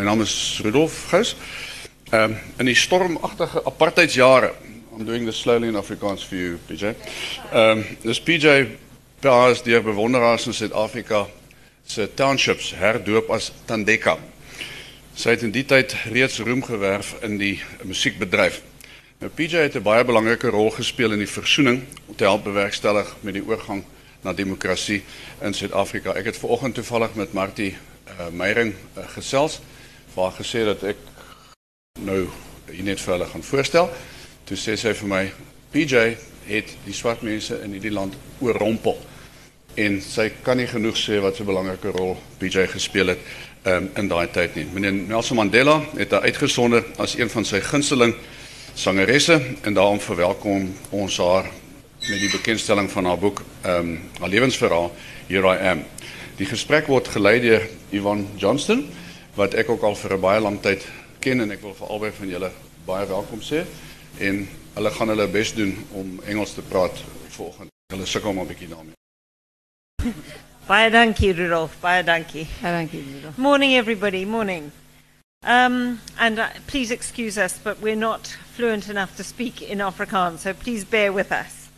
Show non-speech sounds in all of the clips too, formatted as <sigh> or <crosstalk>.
my naam is Rudolf Gous. Um, in die stormagtige apartheidsjare, I'm doing this slowly in Afrikaans for you, PJ. Um, dis PJ Paas deur bewonderaars in Suid-Afrika se townships herdoop as Tandeka. Sy het in die tyd reeds roem gewerf in die musiekbedryf. Nou PJ het 'n baie belangrike rol gespeel in die versoening om te help bewerkstellig met die oorgang na demokrasie in Suid-Afrika. Ek het vanoggend toevallig met Martie uh, Meyering uh, gesels waar gesê dat ek nou hier net vir hulle gaan voorstel. Toe sê sy vir my PJ het die swart mense in hierdie land oorrompel. En sy kan nie genoeg sê wat 'n belangrike rol PJ gespeel het um, in daai tyd nie. Meneer Nelson Mandela het haar uitgesonder as een van sy gunsteling sangeresse en daarom verwelkom ons haar met die bekendstelling van haar boek um, haar lewensverhaal Here I Am. Die gesprek word gelei deur Ivan Johnston wat ek ook al vir 'n baie lang tyd ken en ek wil vir albei van julle baie welkom sê en hulle gaan hulle bes doen om Engels te praat vanoggend. Hulle sukkel maar 'n bietjie daarmee. <laughs> Baie dankie Rudolf, baie dankie. Baie dankie Rudolf. Morning everybody, morning. Um, and uh, please excuse us, but we're not fluent enough to speak in Afrikaans, so please bear with us.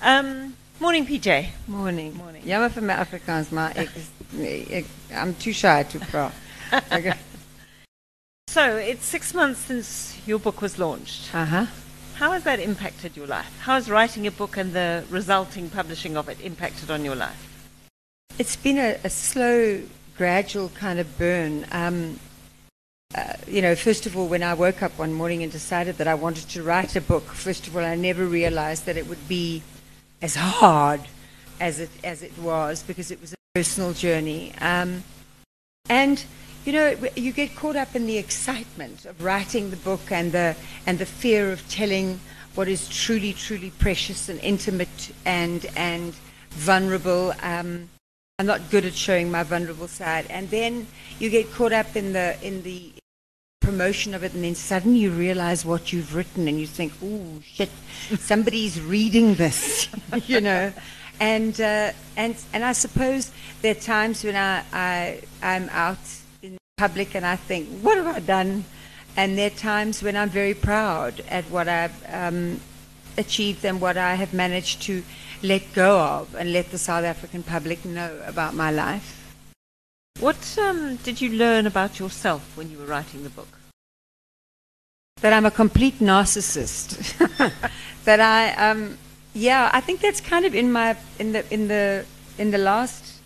Um, morning PJ. Morning. Morning. Jammer vir my Afrikaans, maar ek is nee, ek I'm too shy to praat. <laughs> Okay. So it's six months since your book was launched. Uh-huh. How has that impacted your life? How has writing a book and the resulting publishing of it impacted on your life? It's been a, a slow, gradual kind of burn. Um, uh, you know, first of all, when I woke up one morning and decided that I wanted to write a book, first of all, I never realized that it would be as hard as it as it was because it was a personal journey. Um, and you know, you get caught up in the excitement of writing the book and the and the fear of telling what is truly, truly precious and intimate and and vulnerable. Um, I'm not good at showing my vulnerable side, and then you get caught up in the in the promotion of it, and then suddenly you realize what you've written, and you think, "Oh shit, <laughs> somebody's reading this," <laughs> you know. And uh, and and I suppose there are times when I, I I'm out public and I think, "What have I done?" And there are times when I'm very proud at what I've um, achieved and what I have managed to let go of and let the South African public know about my life. What um, did you learn about yourself when you were writing the book? That I'm a complete narcissist. <laughs> that I, um, yeah, I think that's kind of in my in the in the in the last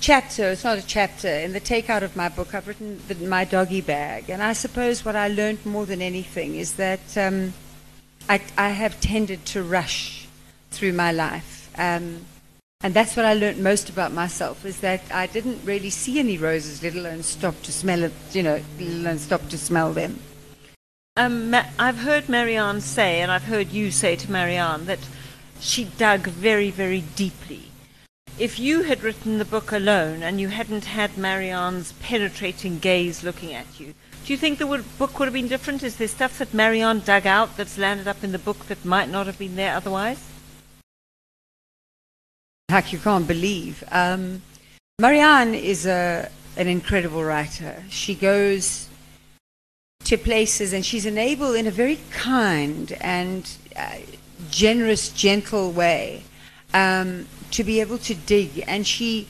chapter. It's not a chapter in the takeout of my book. I've written the, my doggy bag, and I suppose what I learned more than anything is that um, I, I have tended to rush through my life. Um, and that's what I learned most about myself is that I didn't really see any roses, let alone stop to smell it, you know, let alone stop to smell them. Um, I've heard Marianne say, and I've heard you say to Marianne, that she dug very, very deeply. If you had written the book alone and you hadn't had Marianne's penetrating gaze looking at you, do you think the book would have been different? Is there stuff that Marianne dug out that's landed up in the book that might not have been there otherwise? Heck, you can't believe. Um, Marianne is a, an incredible writer. She goes to places and she's enabled in a very kind and uh, generous, gentle way um, to be able to dig. And she,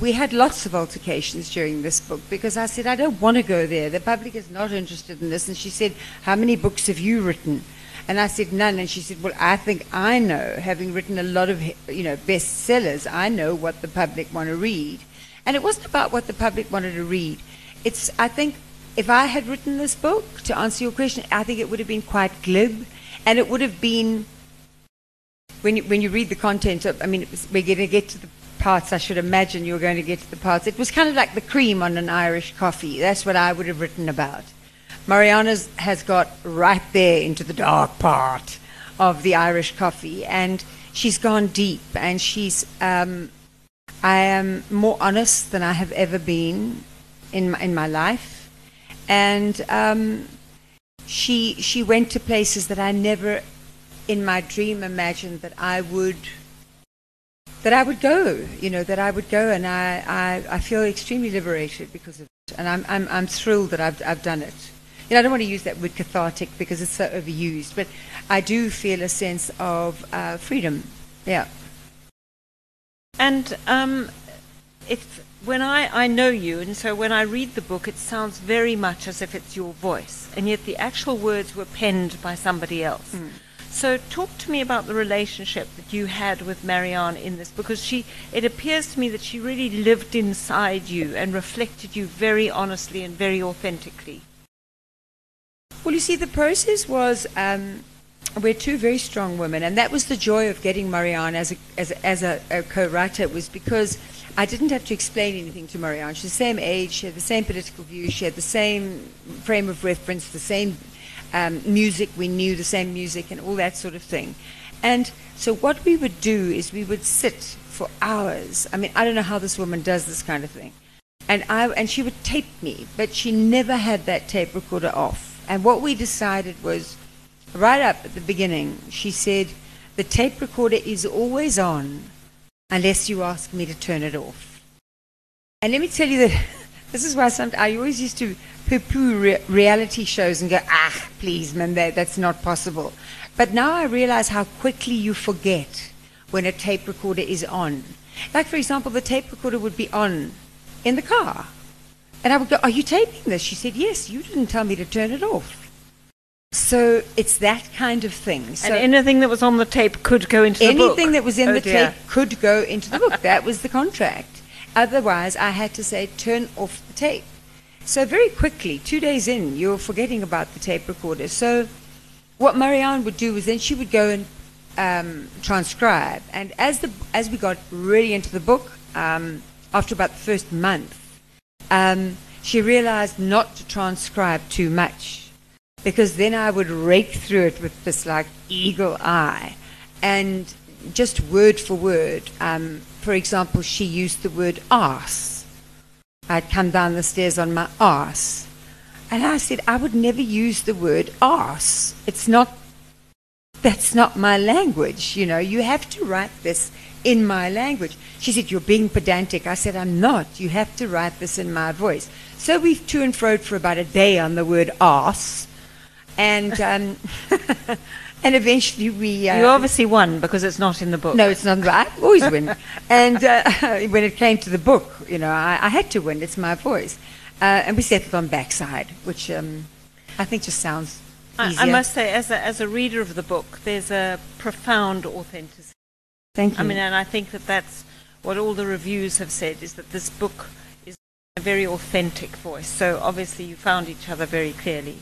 we had lots of altercations during this book because I said, I don't want to go there. The public is not interested in this. And she said, How many books have you written? And I said, None. And she said, Well, I think I know, having written a lot of, you know, bestsellers, I know what the public want to read. And it wasn't about what the public wanted to read. It's, I think, if I had written this book, to answer your question, I think it would have been quite glib. And it would have been when you, when you read the content of, I mean, was, we're going to get to the parts, I should imagine you're going to get to the parts. It was kind of like the cream on an Irish coffee. That's what I would have written about. Marianne's has got right there into the dark part of the Irish coffee, and she's gone deep, and she's, um, I am more honest than I have ever been in my, in my life, and um, she she went to places that I never in my dream imagined that I would that I would go, you know, that I would go and I, I, I feel extremely liberated because of it, And I'm, I'm, I'm thrilled that I've, I've done it. You know, I don't want to use that word cathartic because it's so overused, but I do feel a sense of uh, freedom. Yeah. And um, if when I, I know you, and so when I read the book, it sounds very much as if it's your voice, and yet the actual words were penned by somebody else. Mm. So talk to me about the relationship that you had with Marianne in this, because she, it appears to me that she really lived inside you and reflected you very honestly and very authentically. Well, you see, the process was um, we're two very strong women, and that was the joy of getting Marianne as a, as a, as a, a co-writer was because I didn't have to explain anything to Marianne. She's the same age, she had the same political views, she had the same frame of reference, the same um, music, we knew the same music and all that sort of thing. And so what we would do is we would sit for hours. I mean, I don't know how this woman does this kind of thing. And, I, and she would tape me, but she never had that tape recorder off. And what we decided was, right up at the beginning, she said, the tape recorder is always on unless you ask me to turn it off. And let me tell you that this is why sometimes I always used to poo-poo re- reality shows and go, ah, please, man, that, that's not possible. But now I realize how quickly you forget when a tape recorder is on. Like, for example, the tape recorder would be on in the car. And I would go, Are you taping this? She said, Yes, you didn't tell me to turn it off. So it's that kind of thing. So and anything that was on the tape could go into the book. anything that was in Oh the dear. tape could go into the book. that was the contract. Otherwise, I had to say, turn off the tape. So very quickly, two days in, you're forgetting about the tape recorder. So what Marianne would do was then she would go and um, transcribe. And as the as we got really into the book, um, after about the first month, um, she realized not to transcribe too much because then I would rake through it with this like eagle eye and just word for word. Um, for example, she used the word arse. I'd come down the stairs on my arse. And I said, I would never use the word arse. It's not, that's not my language. You know, you have to write this in my language. She said, You're being pedantic. I said, I'm not. You have to write this in my voice. So we've to and froed for about a day on the word arse. And, um, <laughs> and eventually we. Uh, you obviously won because it's not in the book. no, it's not right. I always win. <laughs> and uh, <laughs> when it came to the book, you know, I, I had to win. It's my voice. Uh, and we settled on backside, which um, I think just sounds I, easier. I must say, as a, as a reader of the book, there's a profound authenticity. Thank you. I mean, and I think that that's what all the reviews have said is that this book is a very authentic voice. So obviously, you found each other very clearly.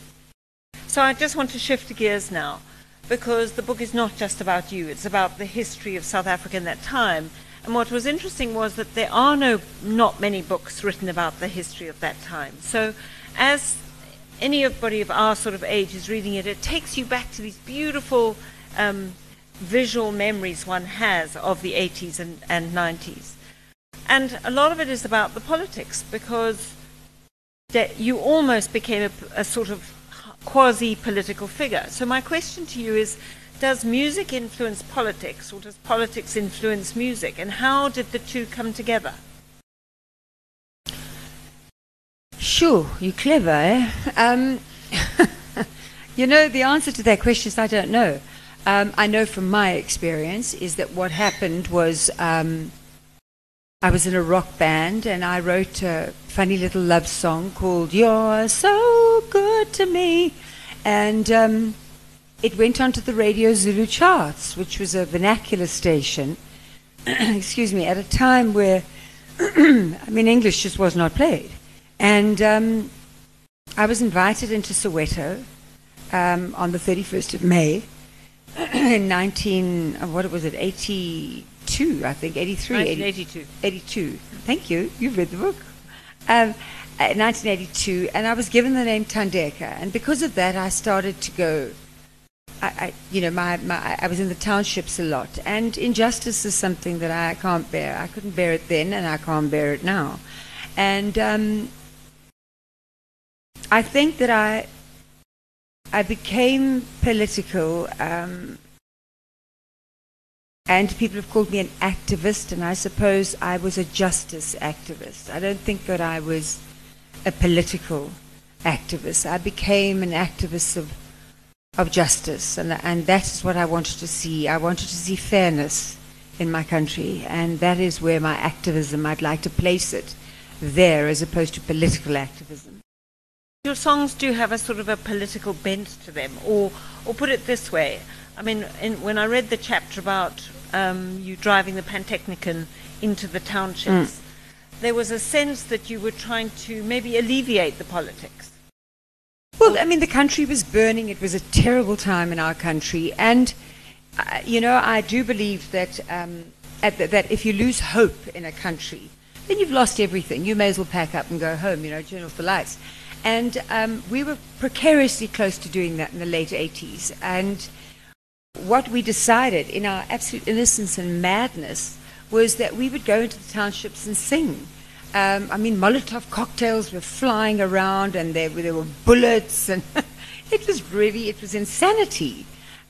So I just want to shift the gears now, because the book is not just about you; it's about the history of South Africa in that time. And what was interesting was that there are no not many books written about the history of that time. So, as anybody of our sort of age is reading it, it takes you back to these beautiful um, visual memories one has of the 80s and, and 90s. And a lot of it is about the politics because that you almost became a, a sort of quasi political figure. So, my question to you is Does music influence politics or does politics influence music? And how did the two come together? Sure, you're clever, eh? Um, <laughs> you know, the answer to that question is I don't know. Um, I know from my experience is that what happened was um, I was in a rock band and I wrote a funny little love song called You're So Good to Me. And um, it went onto the Radio Zulu charts, which was a vernacular station, <clears throat> excuse me, at a time where, <clears throat> I mean, English just was not played. And um, I was invited into Soweto um, on the 31st of May <clears throat> in 19, uh, what was it, 82, I think, 83, 1982. 82. Thank you. You've read the book. Um, uh, 1982, and I was given the name Thandeka, and because of that, I started to go. I, I you know, my, my, I was in the townships a lot, and injustice is something that I can't bear. I couldn't bear it then, and I can't bear it now. And um, I think that I, I became political. Um, and people have called me an activist, and I suppose I was a justice activist. I don't think that I was a political activist. I became an activist of, of justice, and, and that is what I wanted to see. I wanted to see fairness in my country, and that is where my activism, I'd like to place it there as opposed to political activism. Your songs do have a sort of a political bent to them, or, or put it this way. I mean, in, when I read the chapter about um, you driving the Pantechnicon into the townships, there was a sense that you were trying to maybe alleviate the politics. Well, I mean, the country was burning. It was a terrible time in our country. And, uh, you know, I do believe that, um, the, that if you lose hope in a country, then you've lost everything. You may as well pack up and go home, you know, turn off the lights. And um, we were precariously close to doing that in the late 80s. And what we decided in our absolute innocence and madness was that we would go into the townships and sing. Um, I mean, Molotov cocktails were flying around, and there, there were bullets, and <laughs> it was really it was insanity.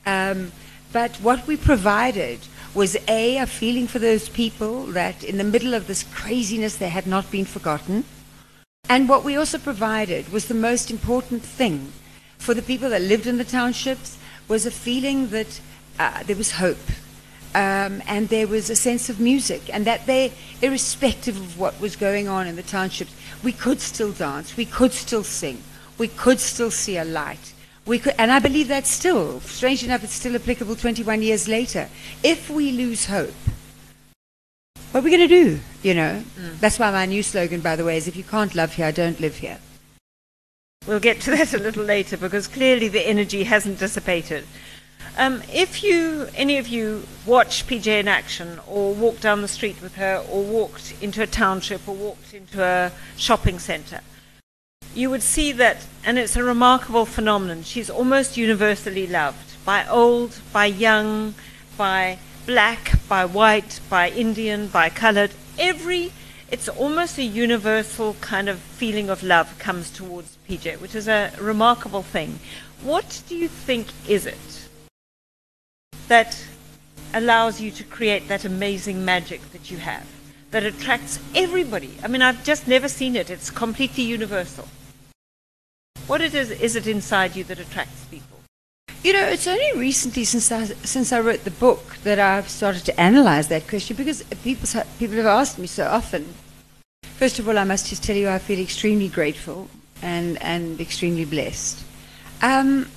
Um, but what we provided was a a feeling for those people that in the middle of this craziness they had not been forgotten, and what we also provided was the most important thing for the people that lived in the townships was a feeling that uh, there was hope um, and there was a sense of music, and that they, irrespective of what was going on in the townships, we could still dance, we could still sing, we could still see a light. We could, and I believe that still, strange enough, it's still applicable 21 years later. If we lose hope, what are we going to do? You know, mm. that's why my new slogan, by the way, is if you can't love here, I don't live here. We'll get to <laughs> that a little later because clearly the energy hasn't dissipated. Um, if you, any of you, watch PJ in action, or walk down the street with her, or walked into a township, or walked into a shopping centre, you would see that, and it's a remarkable phenomenon. She's almost universally loved by old, by young, by black, by white, by Indian, by coloured. Every, it's almost a universal kind of feeling of love comes towards PJ, which is a remarkable thing. What do you think is it? that allows you to create that amazing magic that you have, that attracts everybody. I mean, I've just never seen it. It's completely universal. What it is, is it inside you that attracts people? You know, it's only recently since I, since I wrote the book that I've started to analyze that question because people, people have asked me so often. First of all, I must just tell you I feel extremely grateful and, and extremely blessed. Um,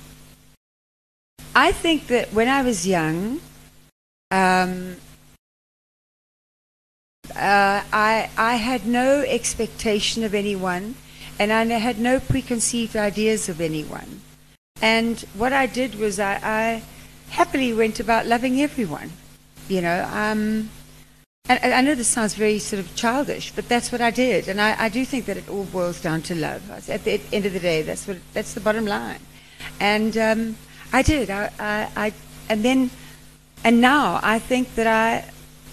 I think that when I was young, um, uh, I, I had no expectation of anyone, and I had no preconceived ideas of anyone. And what I did was I, I happily went about loving everyone. You know, um, and I know this sounds very sort of childish, but that's what I did, and I, I do think that it all boils down to love. At the end of the day, that's what that's the bottom line. And um, I did. I, I, I, and then, and now I think that I,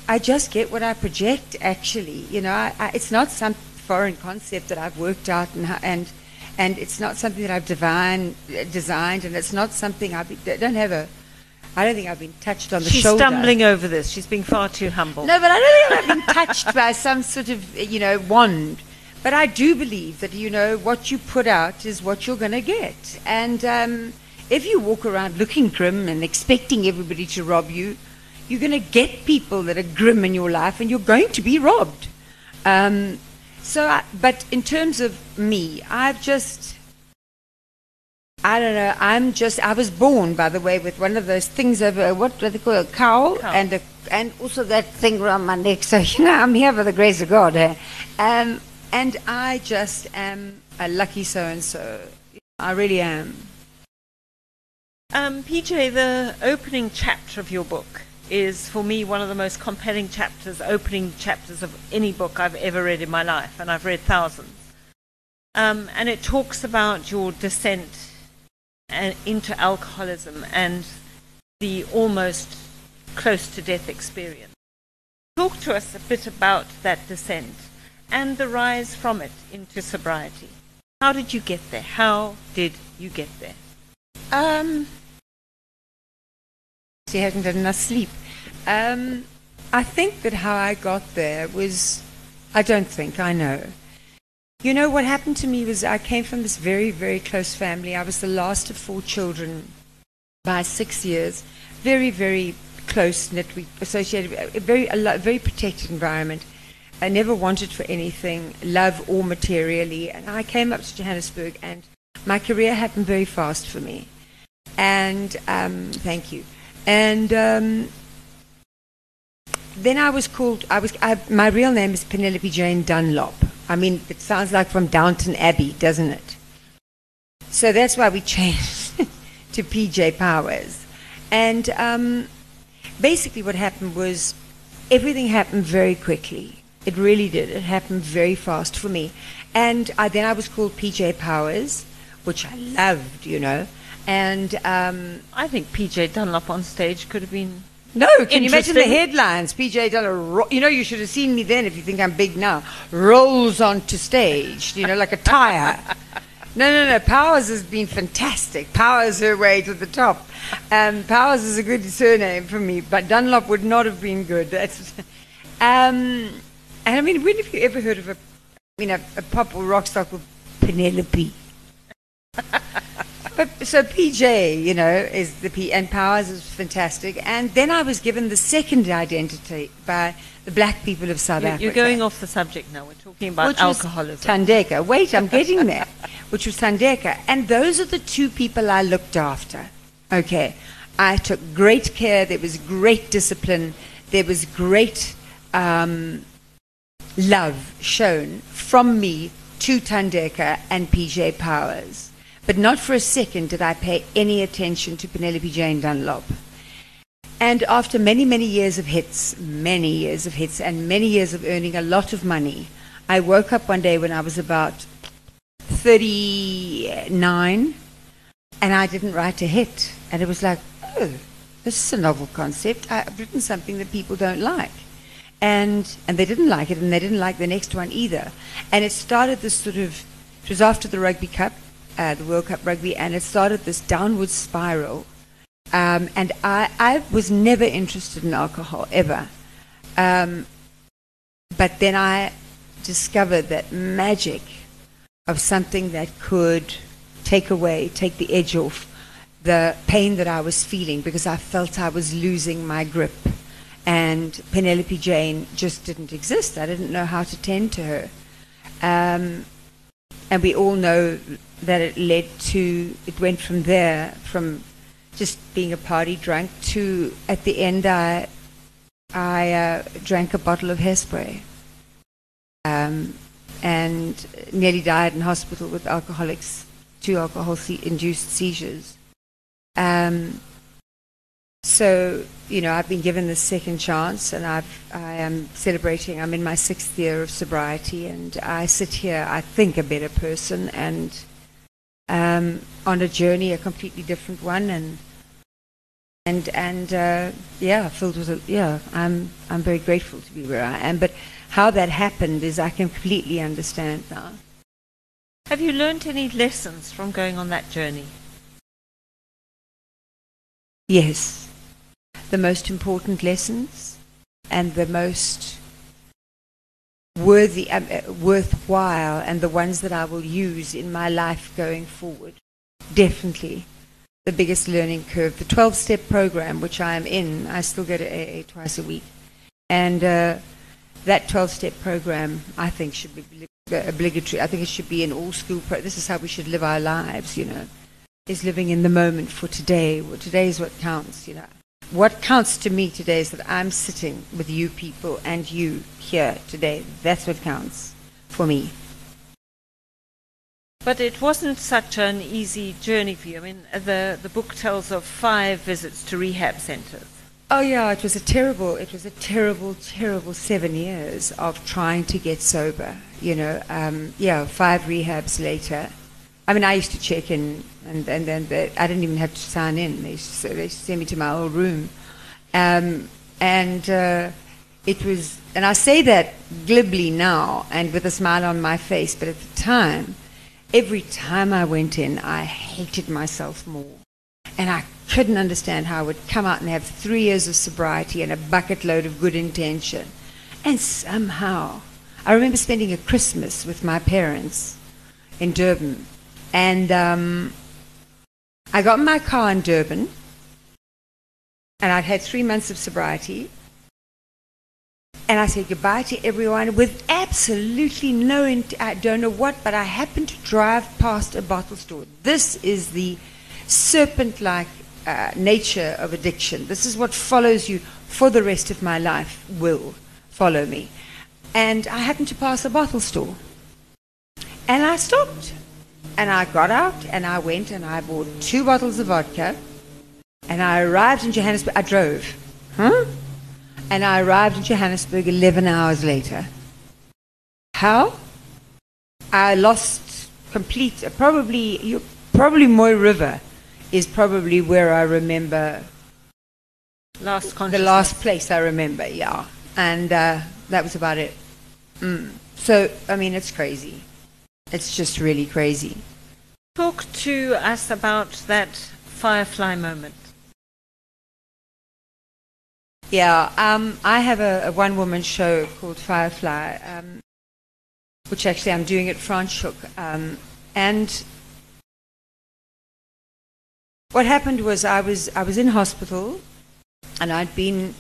I just get what I project. Actually, you know, I, I, it's not some foreign concept that I've worked out and and and it's not something that I've divine, designed, and it's not something I don't have a. I don't think I've been touched on the She's shoulder. She's stumbling over this. She's being far too humble. No, but I don't think I've been touched by some sort of, you know, wand. But I do believe that, you know, what you put out is what you're going to get. And um, if you walk around looking grim and expecting everybody to rob you, you're going to get people that are grim in your life and you're going to be robbed. Um, so, I, but in terms of me, I've just, I don't know, I'm just, I was born, by the way, with one of those things over, what do they call it, a cowl, cowl. and a, and also that thing around my neck. So, <laughs> you know, I'm here for the grace of God. Eh? Um, and I just am a lucky so and so. I really am. Um, PJ, the opening chapter of your book is, for me, one of the most compelling chapters, opening chapters of any book I've ever read in my life, and I've read thousands. Um, and it talks about your descent and, into alcoholism and the almost close to death experience. Talk to us a bit about that descent and the rise from it into sobriety. How did you get there? How did you get there? Um, she hadn't had enough sleep. Um, I think that how I got there was, I don't think, I know. You know, what happened to me was I came from this very, very close family. I was the last of four children by six years. Very, very close knit, we associated, a very, a very protected environment. I never wanted for anything, love or materially. And I came up to Johannesburg, and my career happened very fast for me. And um, thank you. And um, then I was called. I was. I, my real name is Penelope Jane Dunlop. I mean, it sounds like from Downton Abbey, doesn't it? So that's why we changed <laughs> to PJ Powers. And um, basically, what happened was everything happened very quickly. It really did. It happened very fast for me. And I, then I was called PJ Powers, which I loved, you know. And um, I think PJ Dunlop on stage could have been. No, can you imagine the headlines? PJ Dunlop, ro- you know, you should have seen me then if you think I'm big now. Rolls onto stage, you know, like a tire. No, no, no. Powers has been fantastic. Powers her way to the top. Um, Powers is a good surname for me, but Dunlop would not have been good. That's, um, and I mean, when have you ever heard of a, I mean, a, a pop or rock star called Penelope? But, so PJ, you know, is the P, and Powers is fantastic. And then I was given the second identity by the black people of South You- Africa. You're going off the subject now. We're talking about which alcoholism. Thandeka. Wait, I'm <laughs> getting there. which was Thandeka. And those are the two people I looked after. Okay. I took great care. There was great discipline. There was great um, love shown from me to Thandeka and PJ Powers. But not for a second did I pay any attention to Penelope Jane Dunlop. And after many, many years of hits, many years of hits, and many years of earning a lot of money, I woke up one day when I was about 39 and I didn't write a hit. And it was like, oh, this is a novel concept. I've written something that people don't like. And, and they didn't like it, and they didn't like the next one either. And it started this sort of, it was after the Rugby Cup, uh, the World Cup Rugby, and it started this downward spiral. Um, and I, I was never interested in alcohol, ever. Um, but then I discovered that magic of something that could take away, take the edge off the pain that I was feeling because I felt I was losing my grip. And Penelope Jane just didn't exist. I didn't know how to tend to her. Um, and we all know that it led to, it went from there, from just being a party drunk to, at the end, I, I uh, drank a bottle of hairspray. Um, and nearly died in hospital with alcoholics, two alcohol-induced seizures. Um, so, you know, I've been given this second chance, and I've, I am celebrating. I'm in my sixth year of sobriety, and I sit here, I think, a better person, and um, on a journey, a completely different one, and and and uh, yeah, filled with a, yeah. I'm I'm very grateful to be where I am, but how that happened is I can completely understand now. Have you learned any lessons from going on that journey? Yes. The most important lessons and the most worthy, um, uh, worthwhile, and the ones that I will use in my life going forward. Definitely the biggest learning curve. The 12 step program, which I am in, I still go to AA twice a week. And uh, that 12 step program, I think, should be obligatory. I think it should be an all school pro. This is how we should live our lives, you know, is living in the moment for today. Well, today is what counts, you know. What counts to me today is that I'm sitting with you people and you here today. That's what counts for me. But it wasn't such an easy journey for you. I mean, the, the book tells of five visits to rehab centers. Oh yeah, it was a terrible, it was a terrible, terrible seven years of trying to get sober. You know, um, yeah, five rehabs later. I mean, I used to check in, and and then the, I didn't even have to sign in. They used to, they send me to my old room, um, and uh, it was. And I say that glibly now and with a smile on my face, but at the time, every time I went in, I hated myself more. And I couldn't understand how I would come out and have three years of sobriety and a bucket load of good intention. And somehow I remember spending a Christmas with my parents in Durban. And um, I got in my car in Durban, and I'd had three months of sobriety. And I said goodbye to everyone with absolutely no, int- I don't know what, but I happened to drive past a bottle store. This is the serpent like uh, nature of addiction. This is what follows you for the rest of my life, will follow me. And I happened to pass a bottle store. And I stopped. And I got out and I went and I bought two bottles of vodka. And I arrived in Johannesburg. I drove. Huh? And I arrived in Johannesburg 11 hours later. How? I lost complete, probably, you, probably Mooi River is probably where I remember Last the last place I remember, yeah. And uh, that was about it. Mm. So, I mean, it's crazy. It's just really crazy. Talk to us about that firefly moment. Yeah, um, I have a, a one woman show called Firefly, um, which actually I'm doing at Franschhoek. Um, and what happened was I was, I was in hospital and I'd been,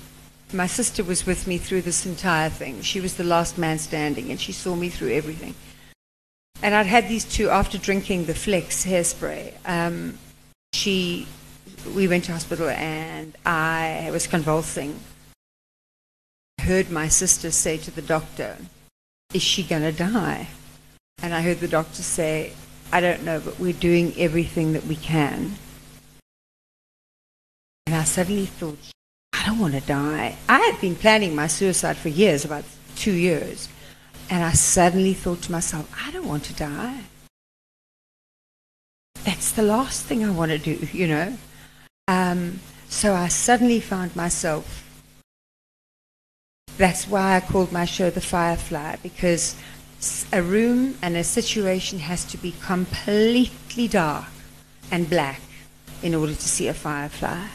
my sister was with me through this entire thing. She was the last man standing and she saw me through everything. And I'd had these two after drinking the Flex hairspray. Um, she, we went to hospital and I was convulsing. I heard my sister say to the doctor, Is she going to die? And I heard the doctor say, I don't know, but we're doing everything that we can. And I suddenly thought, I don't want to die. I had been planning my suicide for years, about two years. And I suddenly thought to myself, I don't want to die. That's the last thing I want to do, <laughs> you know. Um, so I suddenly found myself. That's why I called my show The Firefly, because a room and a situation has to be completely dark and black in order to see a firefly.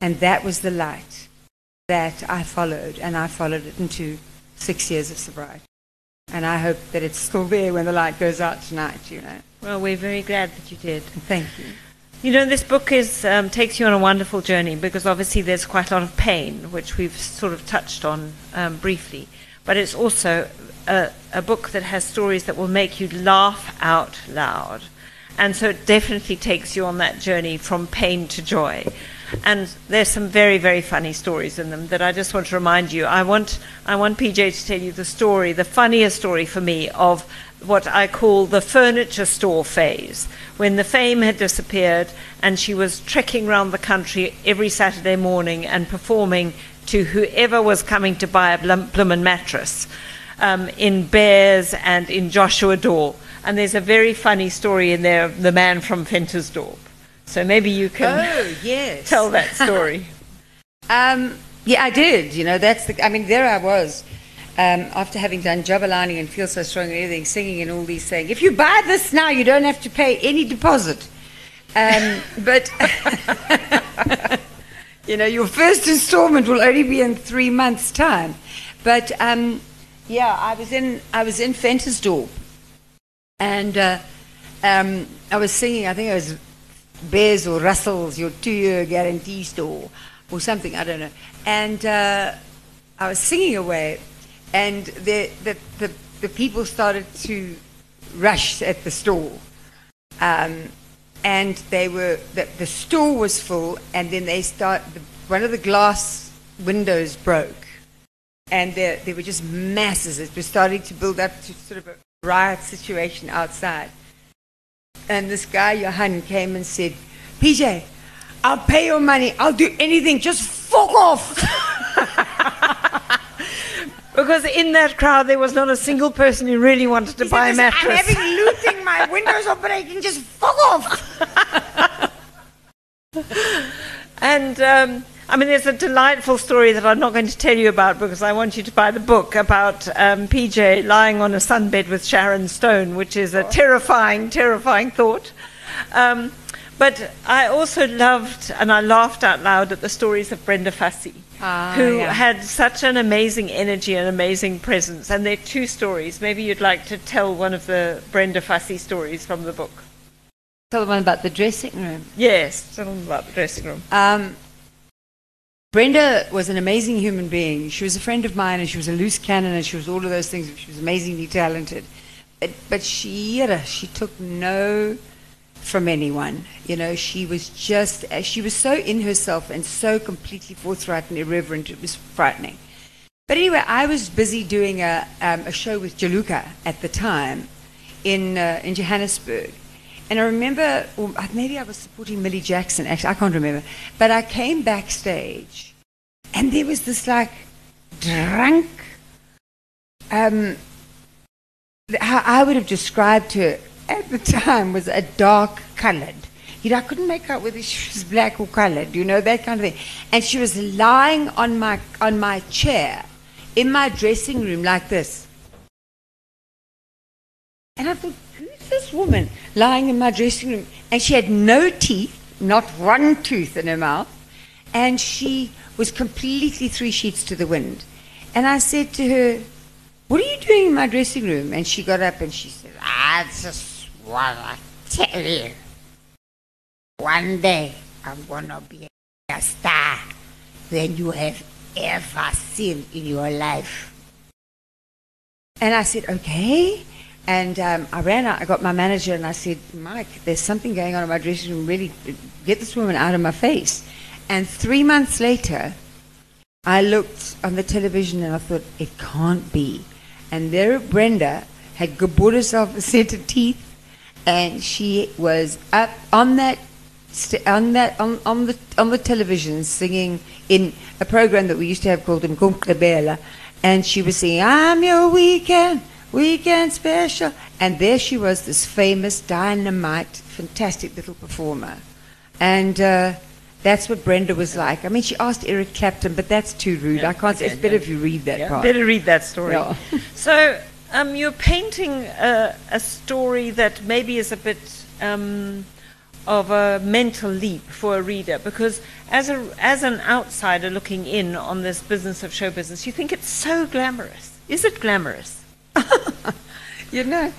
And that was the light that I followed, and I followed it into six years of sobriety. And I hope that it's still there when the light goes out tonight, you know. Well, we're very glad that you did. Thank you. You know, this book is um, takes you on a wonderful journey because obviously there's quite a lot of pain, which we've sort of touched on um, briefly. But it's also a, a book that has stories that will make you laugh out loud. And so it definitely takes you on that journey from pain to joy. And there's some very, very funny stories in them that I just want to remind you. I want, I want PJ to tell you the story, the funniest story for me of what I call the furniture store phase, when the fame had disappeared and she was trekking around the country every Saturday morning and performing to whoever was coming to buy a Blum- Bloomin' mattress um, in Beares and in Joshua Doore. And there's a very funny story in there of the man from Ventersdorp. So maybe you can Oh, yes. <laughs> tell that story. <laughs> Um, yeah, I did. You know, that's the. I mean, there I was, um, after having done Jabulani and Feel So Strong and everything, singing and all these saying, if you buy this now, you don't have to pay any deposit. Um, <laughs> but, you know, your first installment will only be in three months' time. But, um, yeah, I was in, I was in Ventersdorp. And uh, um, I was singing, I think it was Beares or Russell's, your two year guarantee store, or something, I don't know. And uh, I was singing away, and the, the, the, the people started to rush at the store. Um, and they were, the, the store was full, and then they start, the, one of the glass windows broke. And there, there were just masses. It was starting to build up to sort of a riot situation outside. And this guy, Johan, came and said, PJ, I'll pay your money. I'll do anything. Just fuck off. <laughs> Because in that crowd, there was not a single person who really wanted to He buy a said, "Listen, mattress. I'm having looting. My <laughs> windows are breaking. Just fuck off. <laughs> And um, I mean, there's a delightful story that I'm not going to tell you about because I want you to buy the book about um, PJ lying on a sunbed with Sharon Stone, which is a terrifying, terrifying thought. Um, but I also loved and I laughed out loud at the stories of Brenda Fassie Ah, who yeah. had such an amazing energy and amazing presence. And there are two stories. Maybe you'd like to tell one of the Brenda Fassie stories from the book. Tell the one about the dressing room. Yes, tell them about the dressing room. Um, Brenda was an amazing human being. She was a friend of mine, and she was a loose cannon, and she was all of those things. She was amazingly talented, but, but she she took no from anyone. You know, she was just uh, she was so in herself and so completely forthright and irreverent. It was frightening. But anyway, I was busy doing a, um, a show with Juluka at the time in, uh, in Johannesburg. And I remember, or maybe I was supporting Millie Jackson, actually, I can't remember. But I came backstage, and there was this like drunk, um, how I would have described her at the time was a dark colored. You know, I couldn't make out whether she was black or colored, you know, that kind of thing. And she was lying on my, on my chair in my dressing room like this. And I thought, woman lying in my dressing room? And she had no teeth, not one tooth in her mouth. And she was completely three sheets to the wind. And I said to her, What are you doing in my dressing room? And she got up and she said, I just want to tell you. One day I'm going to be a star than you have ever seen in your life. And I said, okay. And um, I ran out, I got my manager, and I said, Mike, there's something going on in my dressing room. Really, get this woman out of my face. And three months later, I looked on the television and I thought, it can't be. And there Brenda had bought herself a set of teeth, and she was up on that on that on, on the on the television singing in a program that we used to have called Mkumkebela, and she was singing "I'm Your Weekend Weekend Special," and there she was, this famous dynamite, fantastic little performer, and. Uh, that's what Brenda was like. I mean, she asked Eric Clapton, but that's too rude. I can't. it's better yeah. if you read that Yeah, part. better read that story. Yeah. <laughs> so um, you're painting a, a story that maybe is a bit um, of a mental leap for a reader, because as a as an outsider looking in on this business of show business, you think it's so glamorous. Is it glamorous? You know,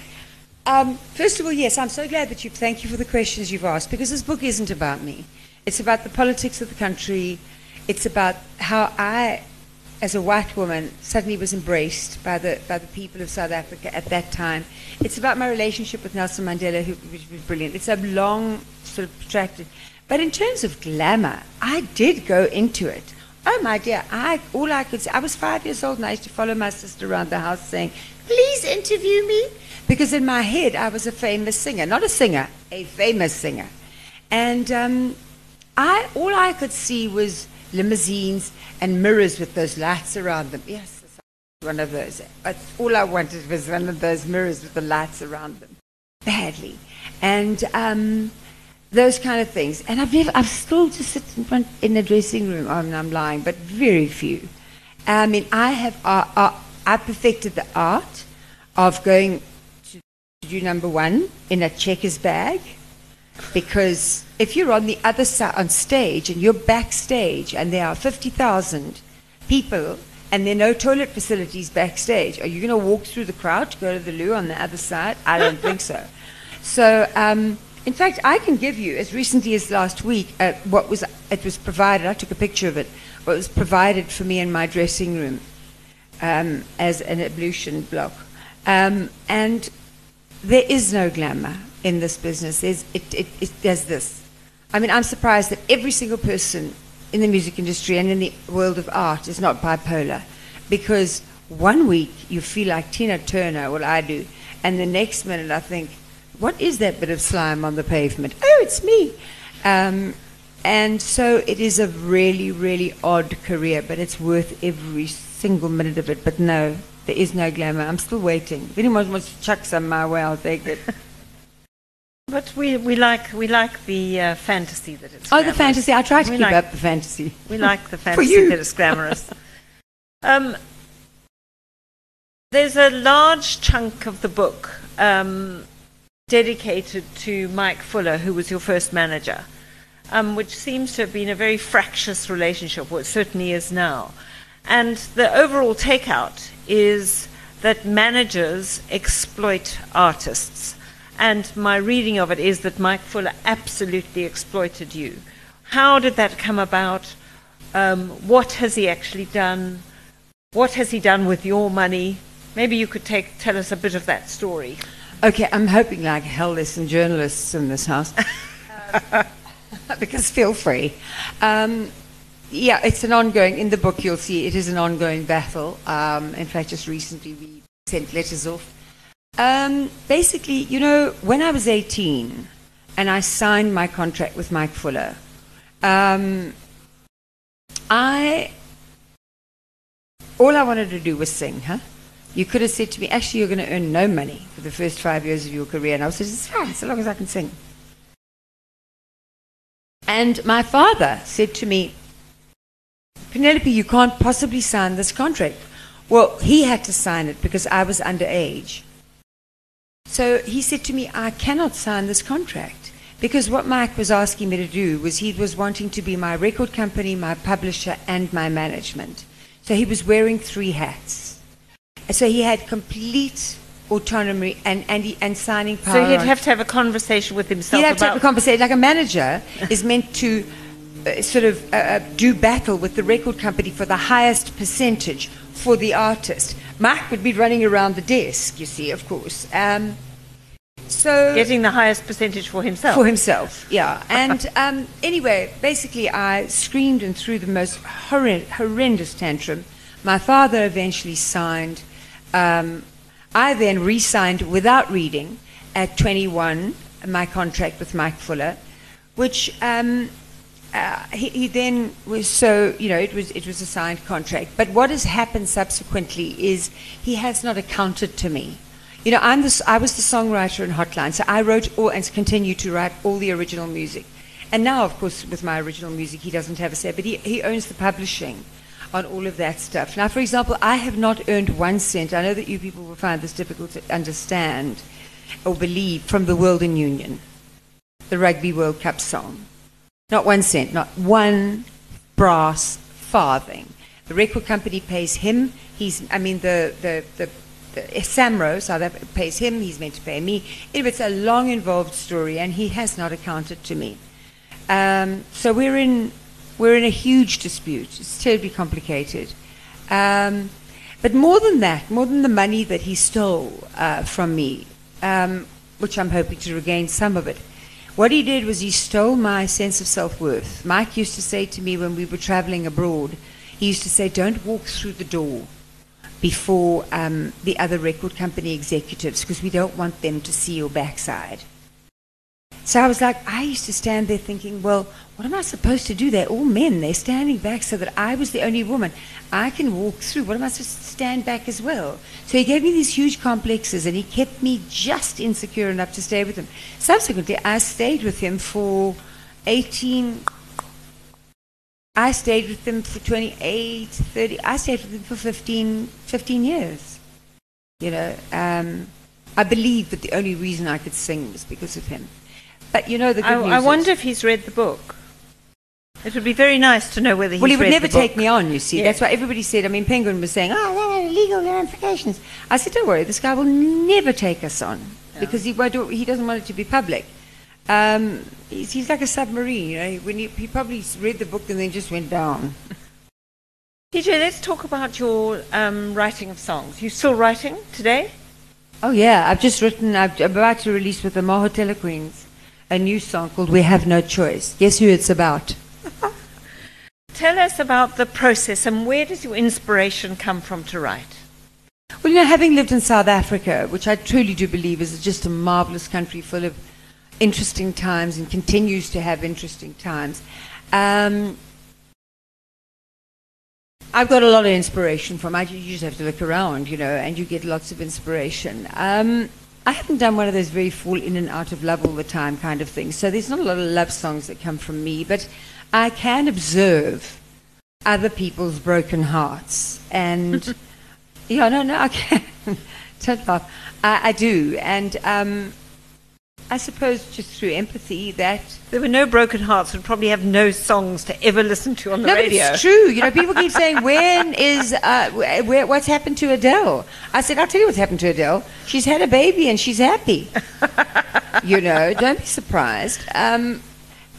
um, first of all, yes, I'm so glad that you. Thank you for the questions you've asked because this book isn't about me. It's about the politics of the country. It's about how I, as a white woman, suddenly was embraced by the by the people of South Africa at that time. It's about my relationship with Nelson Mandela, who was brilliant. It's a long, sort of protracted. But in terms of glamour, I did go into it. Oh my dear, I all I could say, I was five years old and I used to follow my sister around the house saying, Please interview me. Because in my head I was a famous singer. Not a singer, a famous singer. And um, I all I could see was limousines and mirrors with those lights around them. Yes, one of those. All I wanted was one of those mirrors with the lights around them. Badly. And um, those kind of things. And I've never, I've still just sit in front in the dressing room. I mean, I'm lying, but very few. I mean, I have, uh, uh, I perfected the art of going to, to do number one in a checkers bag, because if you're on the other side on stage and you're backstage and there are fifty thousand people and there are no toilet facilities backstage, are you going to walk through the crowd to go to the loo on the other side? I don't think so. <laughs> So, um, in fact, I can give you, as recently as last week, uh, what was it was provided. I took a picture of it. What was provided for me in my dressing room um, as an ablution block, um, and there is no glamour in this business. There's, it, it, it, this. I mean, I'm surprised that every single person in the music industry and in the world of art is not bipolar, because one week you feel like Tina Turner, well, I do, and the next minute I think, what is that bit of slime on the pavement? Oh, it's me. Um, and so it is a really, really odd career, but it's worth every single minute of it. But no, there is no glamour. I'm still waiting. If anyone wants to chuck some my way, I'll take it. <laughs> But we, we like we like the uh, fantasy that it's. oh, the fantasy. I try to We keep like- up the fantasy. We like the <laughs> For fantasy you. that it's glamorous. um, there's a large chunk of the book um, dedicated to Mike Fuller, who was your first manager. um, which seems to have been a very fractious relationship, it certainly is now. And the overall takeout is that managers exploit artists. And my reading of it is that Mike Fuller absolutely exploited you. How did that come about? Um, what has he actually done? What has he done with your money? Maybe you could take, tell us a bit of that story. Okay, I'm hoping like hell there's some journalists in this house. <laughs> because feel free. Um, yeah, it's an ongoing, in the book you'll see it is an ongoing battle. Um, in fact, just recently we sent letters off. Um, basically, you know, when I was 18 and I signed my contract with Mike Fuller, um, I, all I wanted to do was sing, huh? You could have said to me, actually, you're going to earn no money for the first five years of your career. And I said, it's fine, so long as I can sing. And my father said to me, Penelope, you can't possibly sign this contract. Well, he had to sign it because I was underage. So he said to me, I cannot sign this contract because what Mike was asking me to do was he was wanting to be my record company, my publisher, and my management. So he was wearing three hats. So he had complete autonomy and, and, he, and signing power. So he'd have to have a conversation with himself He'd have to have a conversation. Like a manager is meant to uh, sort of uh, uh, do battle with the record company for the highest percentage for the artist. Mike would be running around the desk, you see, of course. Um, so getting the highest percentage for himself. for himself, yeah. And um, anyway, basically, I screamed and threw the most horrend- horrendous tantrum. My father eventually signed. Um, I then re signed without reading at 21 my contract with Mike Fuller, which. Um, uh, he, he then was so you know it was it was a signed contract. But what has happened subsequently is he has not accounted to me. You know, I'm the, I was the songwriter in Hotline, so I wrote all and continue to write all the original music. And now, of course, with my original music, he doesn't have a say, but he, he owns the publishing on all of that stuff. Now, for example, I have not earned one cent. I know that you people will find this difficult to understand or believe from the World in Union, the Rugby World Cup song. Not one cent, not one brass farthing. The record company pays him. He's, I mean, the, the, the, the Samro, pays him. He's meant to pay me. It's a long, involved story, and he has not accounted to me. Um, so we're in, we're in a huge dispute. It's terribly complicated. Um, but more than that, more than the money that he stole uh, from me, um, which I'm hoping to regain some of it, what he did was he stole my sense of self worth. Mike used to say to me when we were traveling abroad, he used to say, Don't walk through the door before um, the other record company executives because we don't want them to see your backside. So I was like, I used to stand there thinking, well, what am I supposed to do? They're all men. They're standing back so that I was the only woman. I can walk through. What am I supposed to stand back as well? So he gave me these huge complexes and he kept me just insecure enough to stay with him. Subsequently, I stayed with him for 18. I stayed with him for 28, 30. I stayed with him for 15, 15 years. You know, um, I believe that the only reason I could sing was because of him. But you know, the good I, news I is- wonder if he's read the book. It would be very nice to know whether he's well, he would never take me on, you see. Yeah. That's why everybody said, I mean, Penguin was saying, oh, there are legal ramifications. I said, don't worry, this guy will never take us on because he, he doesn't want it to be public. Um, he's, he's like a submarine, you know. When he, he probably read the book and then just went down. <laughs> PJ, let's talk about your um, writing of songs. You still writing today? Oh, yeah, I've just written, I've, I'm about to release with the Mahotella Queens a new song called We Have No Choice. Guess who it's about? <laughs> Tell us about the process and where does your inspiration come from to write? Well, you know, having lived in South Africa, which I truly do believe is just a marvelous country full of interesting times and continues to have interesting times, um, I've got a lot of inspiration from. I you just have to look around, you know, and you get lots of inspiration. Um, I haven't done one of those very fall in and out of love all the time kind of things. So there's not a lot of love songs that come from me, but I can observe other people's broken hearts and. <laughs> Yeah, no, no, I can. <laughs> Don't laugh. I, I do. And um, I suppose just through empathy that There were no broken hearts would probably have no songs to ever listen to on the no, radio. but it's true. You know, people keep <laughs> saying, "When is uh, where, what's happened to Adele?" I said, "I'll tell you what's happened to Adele. She's had a baby and she's happy." <laughs> you know, don't be surprised. Um,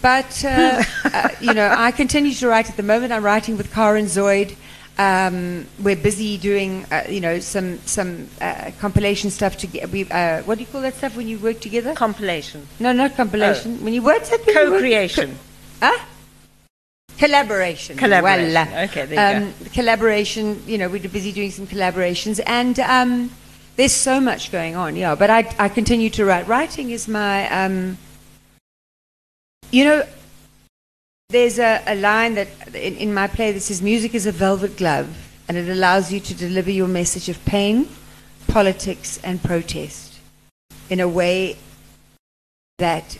but uh, uh, you know, I continue to write at the moment. I'm writing with Karen Zoid. Um, we're busy doing, uh, you know, some some uh, compilation stuff. To we, uh, what do you call that stuff when you work together? Compilation. no, not compilation. When you work, when Co-creation. Huh? Collaboration. Collaboration. Voila. Okay, there you um, Collaboration, you know, we're busy doing some collaborations and um, there's so much going on, yeah. But I, I continue to write. Writing is my, um, you know, there's a, a line that in, in my play that says music is a velvet glove and it allows you to deliver your message of pain, politics, and protest in a way that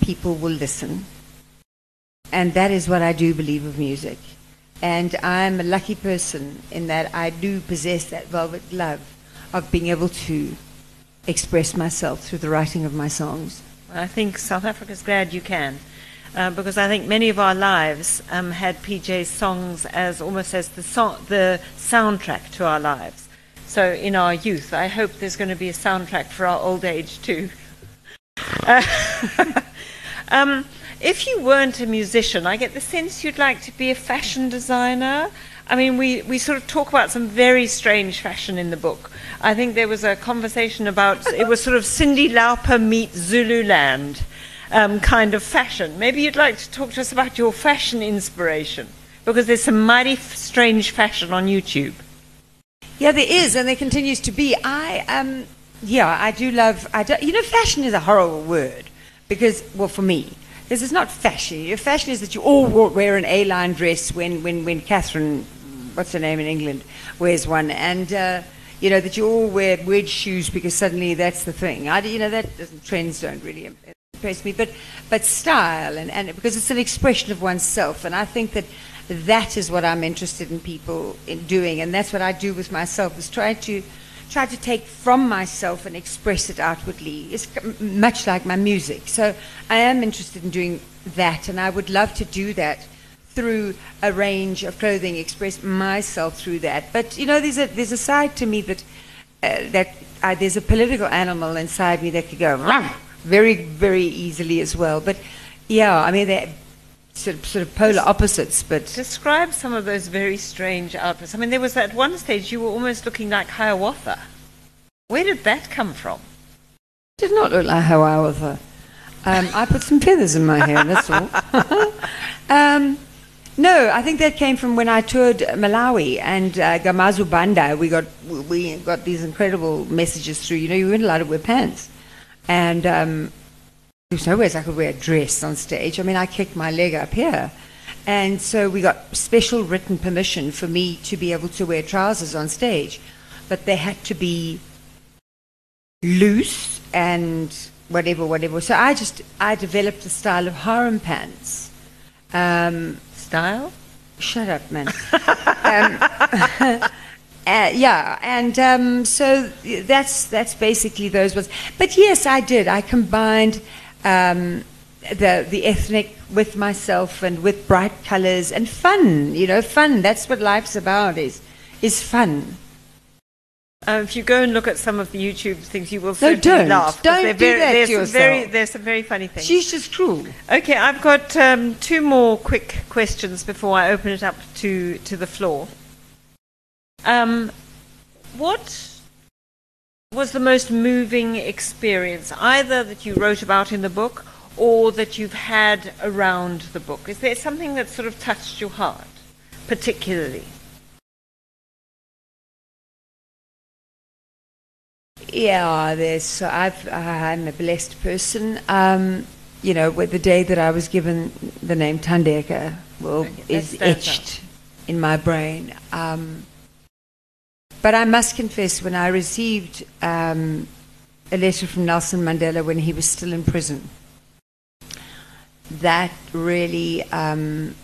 people will listen. And that is what I do believe of music. And I'm a lucky person in that I do possess that velvet glove of being able to express myself through the writing of my songs. I think South Africa's glad you can. Uh, because I think many of our lives um, had PJ's songs as almost as the, song, the soundtrack to our lives. So in our youth, I hope there's going to be a soundtrack for our old age too. Uh, <laughs> um, if you weren't a musician, I get the sense you'd like to be a fashion designer. I mean, we, we sort of talk about some very strange fashion in the book. I think there was a conversation about it was sort of Cyndi Lauper meets Zululand um, kind of fashion. Maybe you'd like to talk to us about your fashion inspiration because there's some mighty f- strange fashion on YouTube. Yeah, there is, and there continues to be. I um, yeah, I do love. I do, you know, fashion is a horrible word because, well, for me, this is not fashion. Your fashion is that you all wear an A-line dress when when when Catherine, what's her name in England, wears one, and. Uh, you know that you all wear wedge shoes because suddenly that's the thing. I, you know that doesn't, trends don't really im- impress me, but but style and, and because it's an expression of oneself, and I think that that is what I'm interested in people in doing, and that's what I do with myself is try to try to take from myself and express it outwardly. It's much like my music, so I am interested in doing that, and I would love to do that through a range of clothing, express myself through that. But you know, there's a there's a side to me that uh, that uh, there's a political animal inside me that could go "Rah!" Very very easily as well. But yeah, I mean they're sort of, sort of polar opposites, but Describe some of those very strange outfits. I mean, there was at one stage you were almost looking like Hiawatha. Where did that come from? did not look like Hiawatha. I Um, I put some feathers in my hair. That's all. <laughs> um, no, I think that came from when I toured Malawi and uh, Kamuzu Banda. We got we got these incredible messages through. You know, you weren't allowed to wear pants, and um, there's no ways I could wear a dress on stage. I mean, I kicked my leg up here. And so we got special written permission for me to be able to wear trousers on stage. But they had to be loose and whatever, whatever. So I just, I developed a style of harem pants. Um, Style? Shut up, man. <laughs> um, <laughs> uh, yeah, and um, so that's that's basically those ones. But yes, I did. I combined um, the the ethnic with myself and with bright colors and fun. You know, fun. That's what life's about. Is is fun. Uh, if you go and look at some of the YouTube things, you will No, don't. laugh. Don't do very, that there's to some very, yourself. There's some very funny things. She's just cruel. Okay, I've got um, two more quick questions before I open it up to, to the floor. Um, what was the most moving experience, either that you wrote about in the book or that you've had around the book? Is there something that sort of touched your heart, particularly? Yeah, there's. So I've. I'm a blessed person. Um, you know, with the day that I was given the name Thandeka, well, Okay, is etched in my brain. Um, but I must confess, when I received um, a letter from Nelson Mandela when he was still in prison, that really um,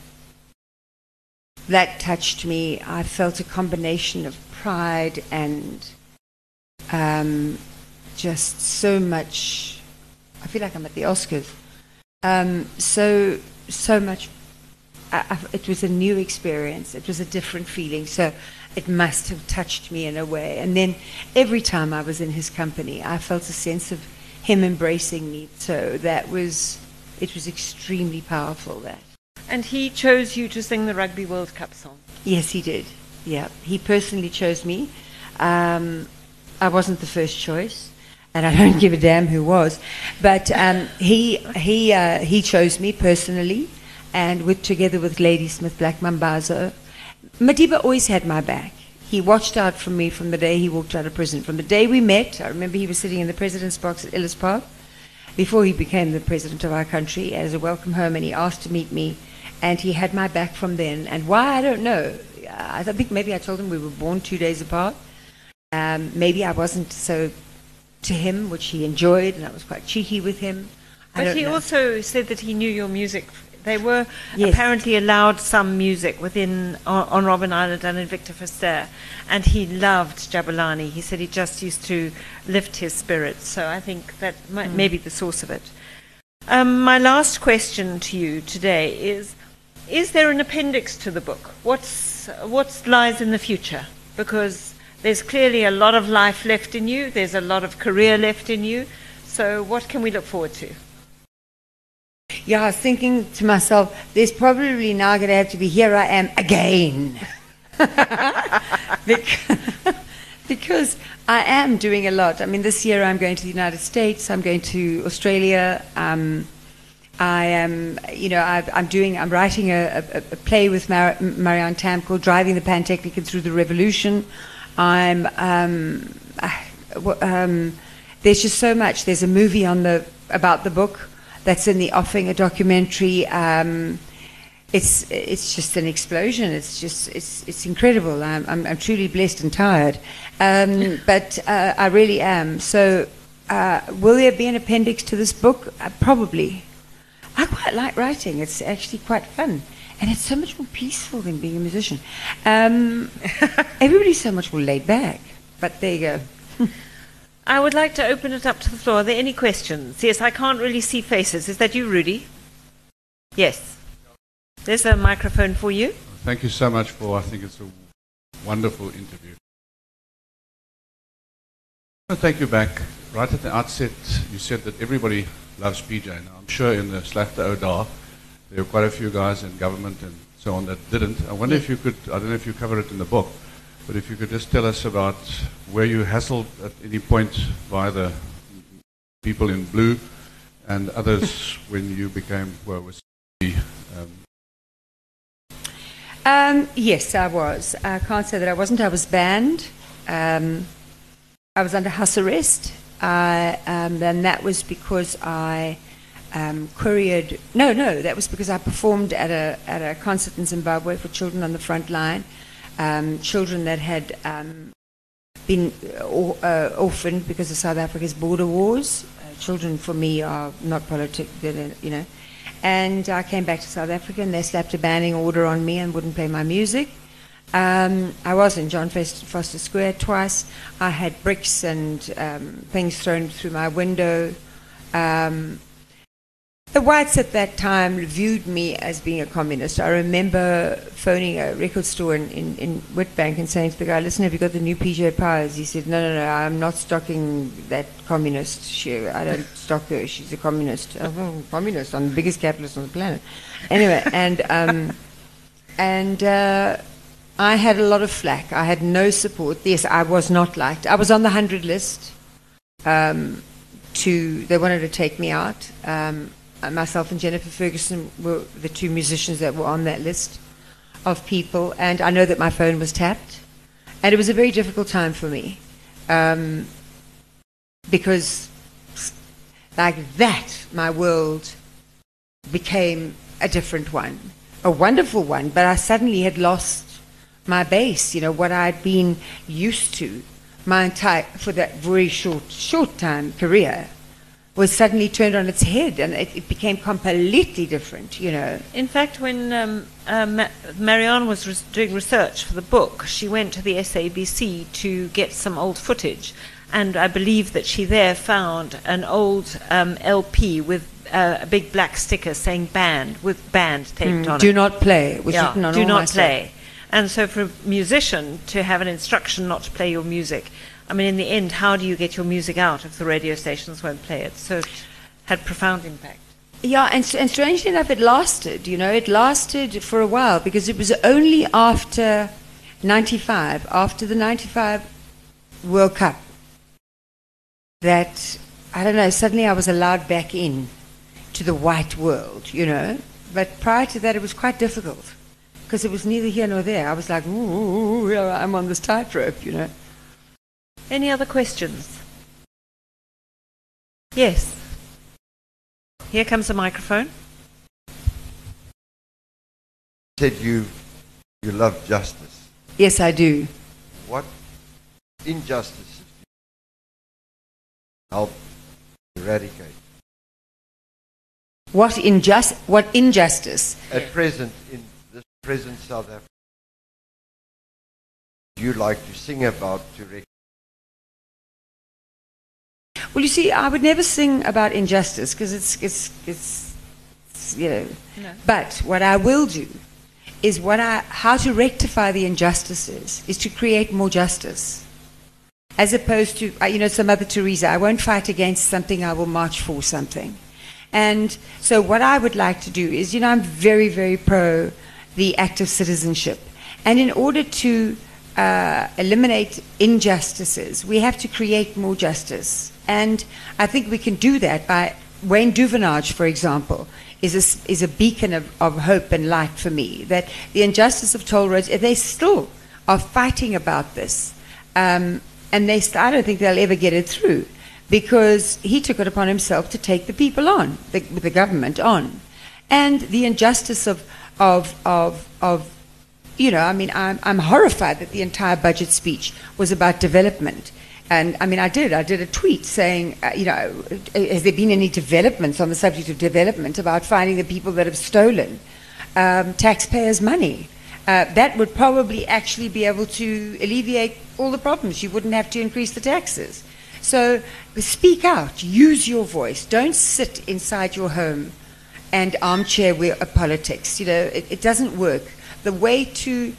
that touched me. I felt a combination of pride and um, just so much I feel like I'm at the Oscars. Um, so so much. I, I, it was a new experience. It was a different feeling. So it must have touched me in a way. And then every time I was in his company, I felt a sense of him embracing me. So that was it was extremely powerful. That. And he chose you to sing the Rugby World Cup song. Yes, he did. Yeah, he personally chose me. Um, I wasn't the first choice, and I <laughs> don't give a damn who was. But um, he he uh, he chose me personally, and with together with Ladysmith Black Mambazo. Madiba always had my back. He watched out for me from the day he walked out of prison. From the day we met, I remember he was sitting in the president's box at Ellis Park before he became the president of our country as a welcome home, and he asked to meet me, and he had my back from then. And why I don't know. I think maybe I told him we were born two days apart. Um, maybe I wasn't so to him, which he enjoyed, and I was quite cheeky with him. I But he know. also said that he knew your music. They were Yes. apparently allowed some music within on, on Robben Island and in Victor Verster, and he loved Jabulani. He said he just used to lift his spirits. So I think that might, may be the source of it. Um, my last question to you today is: Is there an appendix to the book? What's what lies in the future? Because there's clearly a lot of life left in you. There's a lot of career left in you. So what can we look forward to? Yeah, I was thinking to myself, there's probably now going to have to be here I am again. <laughs> <laughs> because, I am doing a lot. I mean, this year I'm going to the United States, I'm going to Australia. Um, I am, you know, I, I'm doing, I'm writing a, a, a play with Mar- Marianne Thamm called Driving the Pantechnicon Through the Revolution. I'm, um, w- um, there's just so much. There's a movie on the, about the book that's in the offing, a documentary. Um, it's it's just an explosion. It's just it's it's incredible. I'm I'm, I'm truly blessed and tired, um, but uh, I really am. So, uh, will there be an appendix to this book? Uh, probably. I quite like writing. It's actually quite fun, and it's so much more peaceful than being a musician. Um, <laughs> everybody's so much more laid back. But there you go. I would like to open it up to the floor. Are there any questions? Yes, I can't really see faces. Is that you, Rudy? Yes. There's a microphone for you. Thank you so much for, I think it's a wonderful interview. I want to take you back. Right at the outset, you said that everybody loves PJ. Now, I'm sure in the Slagte Oda, there were quite a few guys in government and so on that didn't. I wonder if you could, I don't know if you cover it in the book, but if you could just tell us about where you hassled at any point by the people in blue and others <laughs> when you became, well, was um, Um, yes, I was. I can't say that I wasn't. I was banned. Um, I was under house arrest. I, um, and that was because I um, couriered. No, no, that was because I performed at a at a concert in Zimbabwe for children on the front line, um, children that had um, been uh, uh, orphaned because of South Africa's border wars. Uh, children for me are not politic, you know. And I came back to South Africa and they slapped a banning order on me and wouldn't play my music. Um, I was in John Vorster Square twice. I had bricks and um, things thrown through my window. Um, the whites at that time viewed me as being a communist. I remember phoning a record store in, in, in Witbank and saying to the guy, listen, have you got the new PJ Powers? He said, no, no, no, I'm not stocking that communist. She, I don't <laughs> stock her. She's a communist. Oh, communist. I'm the biggest capitalist on the planet. Anyway, and, um, and uh, I had a lot of flack. I had no support. Yes, I was not liked. I was on the 100 list. Um, to, they wanted to take me out. Um, uh, myself and Jennifer Ferguson were the two musicians that were on that list of people, and I know that my phone was tapped, and it was a very difficult time for me um, because, like that, my world became a different one, a wonderful one, but I suddenly had lost my base, you know, what I'd been used to my entire, for that very short, short time career was suddenly turned on its head and it, it became completely different, you know. In fact, when um, uh, Ma- Marianne was res- doing research for the book, she went to the SABC to get some old footage. and I believe that she there found an old um, LP with uh, a big black sticker saying "banned" with "banned" taped on Do it. not play. Was yeah, do not stuff. play. And so, for a musician to have an instruction not to play your music, I mean, in the end, how do you get your music out if the radio stations won't play it? So, it had profound impact. Yeah, and, and strangely enough, it lasted. You know, it lasted for a while because it was only after 95, after the 95 World Cup, that, I don't know, suddenly I was allowed back in to the white world, you know. But prior to that, it was quite difficult because it was neither here nor there. I was like, ooh, I'm on this tightrope, you know. Any other questions? Yes. Here comes the microphone. said you you love justice. Yes, I do. What injustices do you help eradicate? What, injust- what injustice? At present, in this present South Africa, you like to sing about to rec- Well, you see, I would never sing about injustice because it's, it's, it's, it's, you know. No. But what I will do is what I, how to rectify the injustices is to create more justice. As opposed to, uh, you know, some other Teresa, I won't fight against something, I will march for something. And so what I would like to do is, you know, I'm very, very pro the act of citizenship. And in order to uh, eliminate injustices, we have to create more justice. And I think we can do that by Wayne Duvenage, for example, is a, is a beacon of, of hope and light for me. That the injustice of toll roads, they still are fighting about this. Um, and they, I don't think they'll ever get it through because he took it upon himself to take the people on, the, the government on. And the injustice of, of, of, of you know, I mean, I'm, I'm horrified that the entire budget speech was about development. And I mean, I did. I did a tweet saying, uh, you know, has there been any developments on the subject of development about finding the people that have stolen um, taxpayers' money? Uh, that would probably actually be able to alleviate all the problems. You wouldn't have to increase the taxes. So speak out, use your voice. Don't sit inside your home and armchair uh, politics. You know, it, it doesn't work. The way to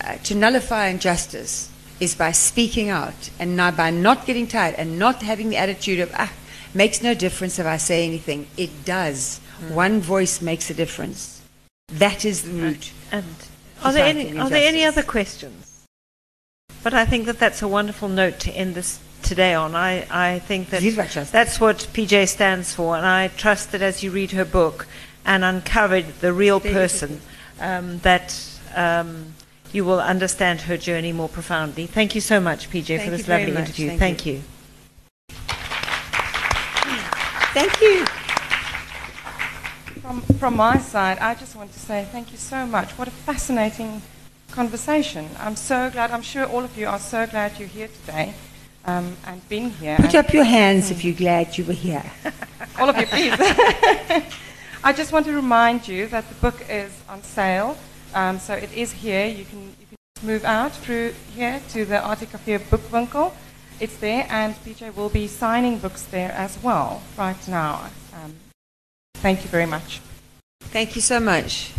uh, to nullify injustice is by speaking out and not, by not getting tired and not having the attitude of ah makes no difference if I say anything. It does. One voice makes a difference. That is the root. And are there any are there any other questions? But I think that that's a wonderful note to end this today on. I, I think that that's what PJ stands for, and I trust that as you read her book and uncover the real person, um, that um, you will understand her journey more profoundly. Thank you so much, PJ, Thank for this lovely much. interview. Thank Thank you. Thank you. From, from my side, I just want to say thank you so much. What a fascinating conversation. I'm so glad, I'm sure all of you are so glad you're here today um, and been here. Put up your hands if you're glad you were here. <laughs> all of you, please. <laughs> I just want to remind you that the book is on sale. Um, so it is here. You can, you can move out through here to the Arte Café Bookwinkel. It's there, and PJ will be signing books there as well right now. Um, thank you very much. Thank you so much.